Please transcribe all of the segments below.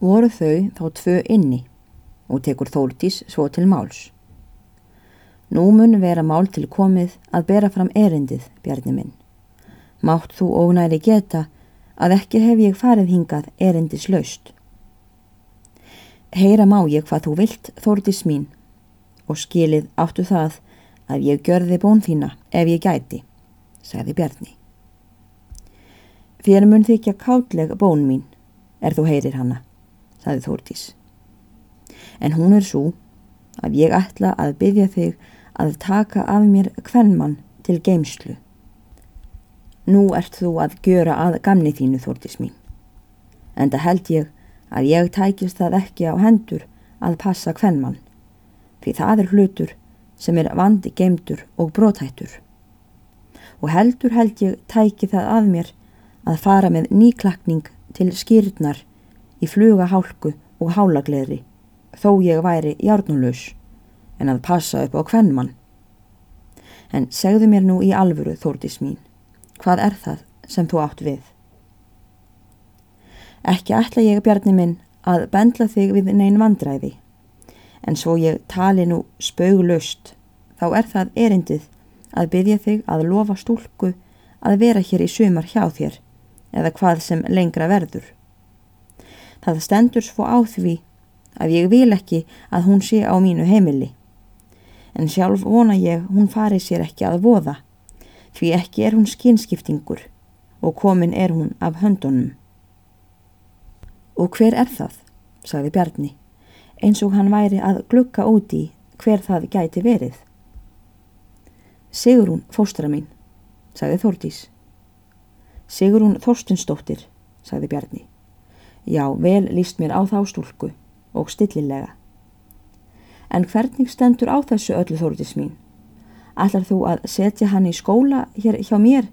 Voru þau þá tvö inni og tekur Þórtís svo til máls. Nú mun vera mál til komið að bera fram erindið, Bjarni minn. Mátt þú ónæri geta að ekki hef ég farið hingað erindis laust. Heyra má ég hvað þú vilt, Þórtís mín, og skilið áttu það að ég gjörði bón þína ef ég gæti, sagði Bjarni. Fyrir mun þykja kátleg bón mín, er þú heyrir hanna, sagði Þórtís. En hún er svo að ég ætla að byggja þig að taka af mér hvernmann til geimslu. Nú ert þú að gjöra að gamni þínu, Þórtís mín. En það held ég að ég tækist það ekki á hendur að passa hvernmann, því það er hlutur sem er vandi geimdur og brótættur. Og heldur held ég tæki það að mér að fara með nýklakning til skýrnar í fluga hálku og hálagleðri þó ég væri hjárnulegs en að passa upp á hvernmann. En segðu mér nú í alvöru þórtis mín, hvað er það sem þú átt við? Ekki ætla ég bjarni minn að bendla þig við neyn vandræði en svo ég tali nú spauglust, þá er það erindið að byggja þig að lofa stúlku að vera hér í sumar hjá þér, eða hvað sem lengra verður. Það stendur svo á því að ég vil ekki að hún sé á mínu heimili, en sjálf vona ég hún fari sér ekki að voða, því ekki er hún skinskiptingur og komin er hún af höndunum. Og hver er það, sagði Bjarni eins og hann væri að glukka úti hver það gæti verið. Sigurún fóstra mín, sagði Þórtís. Sigurún Þorstinsdóttir, sagði Bjarni. Já, vel líst mér á þá stúlku og stillilega. En hvernig stendur á þessu öllu Þórtís mín? Ætlar þú að setja hann í skóla hér hjá mér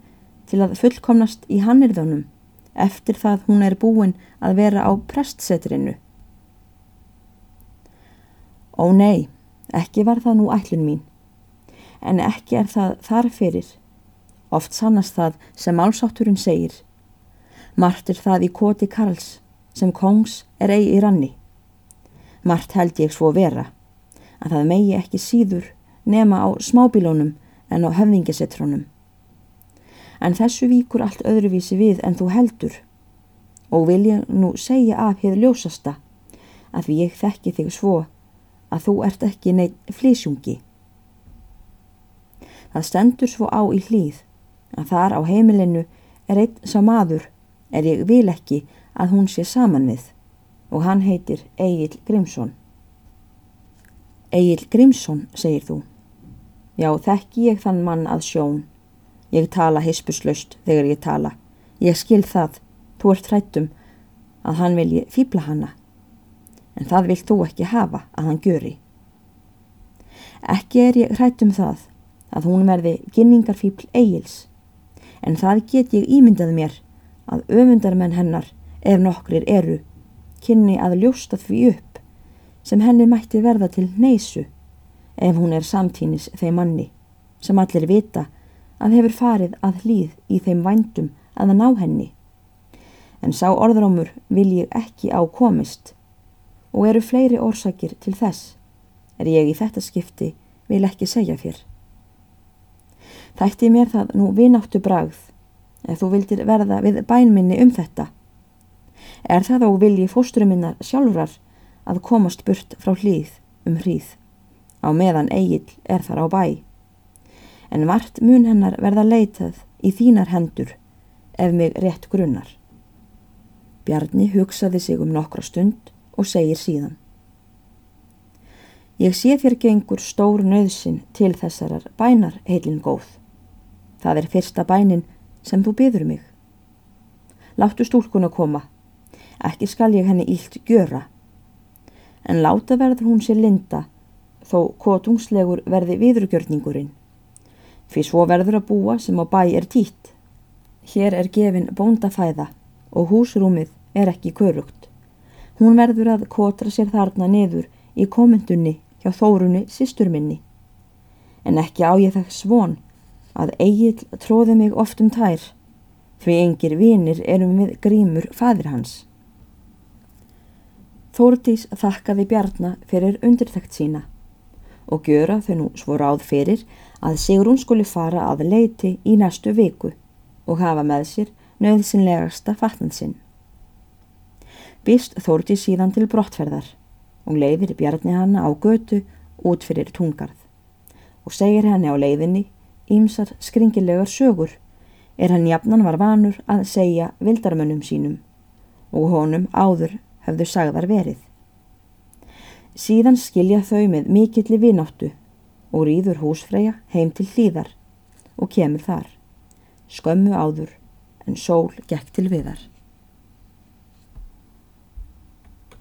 til að fullkomnast í hannirðunum eftir það hún er búin að vera á prestsetrinu? Ó nei, ekki var það nú ætlun mín, en ekki er það þar fyrir. Oft sannast það sem álsátturinn segir. Mart er það í koti Karls sem kongs er eigi í ranni. Mart held ég svo vera, að það megi ekki síður nema á smábílónum en á höfningasettrónum. En þessu víkur allt öðruvísi við en þú heldur og vil ég nú segja af hér ljósasta að því ég þekki þig svo að þú ert ekki neitt flísjungi. Það stendur svo á í hlýð að þar á heimilinu er einn sá maður er ég vil ekki að hún sé saman við og hann heitir Egil Grímsson. Egil Grímsson, segir þú. Já, þekki ég þann mann að sjón. Ég tala hispuslaust þegar ég tala. Ég skil það, þú ert hrættum að hann vilji fýbla hanna en það vilt þú ekki hafa að hann gjöri. Ekki er ég hrætt um það að hún verði ginningarfíbl eigils, en það get ég ímyndað mér að öfundarmenn hennar, ef nokkrir eru, kynni að ljósta því upp sem henni mætti verða til neysu ef hún er samtínis þeim manni sem allir vita að hefur farið að hlýð í þeim vændum að ná henni. En sá orðrámur vil ég ekki á komist og eru fleiri orsakir til þess, er ég í þetta skipti vil ekki segja fyrr. Þætti mér það nú vináttu bragð, ef þú vildir verða við bænminni um þetta. Er það á vilji fóstruminnar sjálfrar að komast burt frá hlýð um hríð, á meðan eigil er þar á bæ. En vart mun hennar verða leitað í þínar hendur ef mig rétt grunnar. Bjarni hugsaði sig um nokkra stund og segir síðan Ég sé þér gengur stór nöðsin til þessarar bænar heilin góð. Það er fyrsta bænin sem þú byður mig. Láttu stúlkun að koma. Ekki skal ég henni ílt gjöra. En láta verður hún sér linda þó kotungslegur verði viðrugjörningurinn. Fyrir svo verður að búa sem á bæ er títt. Hér er gefin bóndafæða og húsrúmið er ekki körugt. Hún verður að kotra sér þarna niður í komendunni hjá þórunni sístur minni. En ekki á ég það svon að eigil tróði mig oft um tær, því engir vinir erum við grímur fadir hans. Þórdís þakkaði Bjarnar fyrir undirtækt sína og gjöra þau nú svo ráð fyrir að Sigrún skuli fara að leiti í næstu viku og hafa með sér nöðsynlegasta fatnansinn. Býst Þórdís síðan til brottferðar og leiðir Bjarni hanna á götu út fyrir tungarð og segir henni á leiðinni ímsar skringilegar sögur er hann jafnan var vanur að segja vildarmönnum sínum og honum áður hefðu sagðar verið. Síðan skilja þau með mikilli vináttu og rýður húsfreyja heim til hlýðar og kemur þar, skömmu áður en sól gekk til viðar.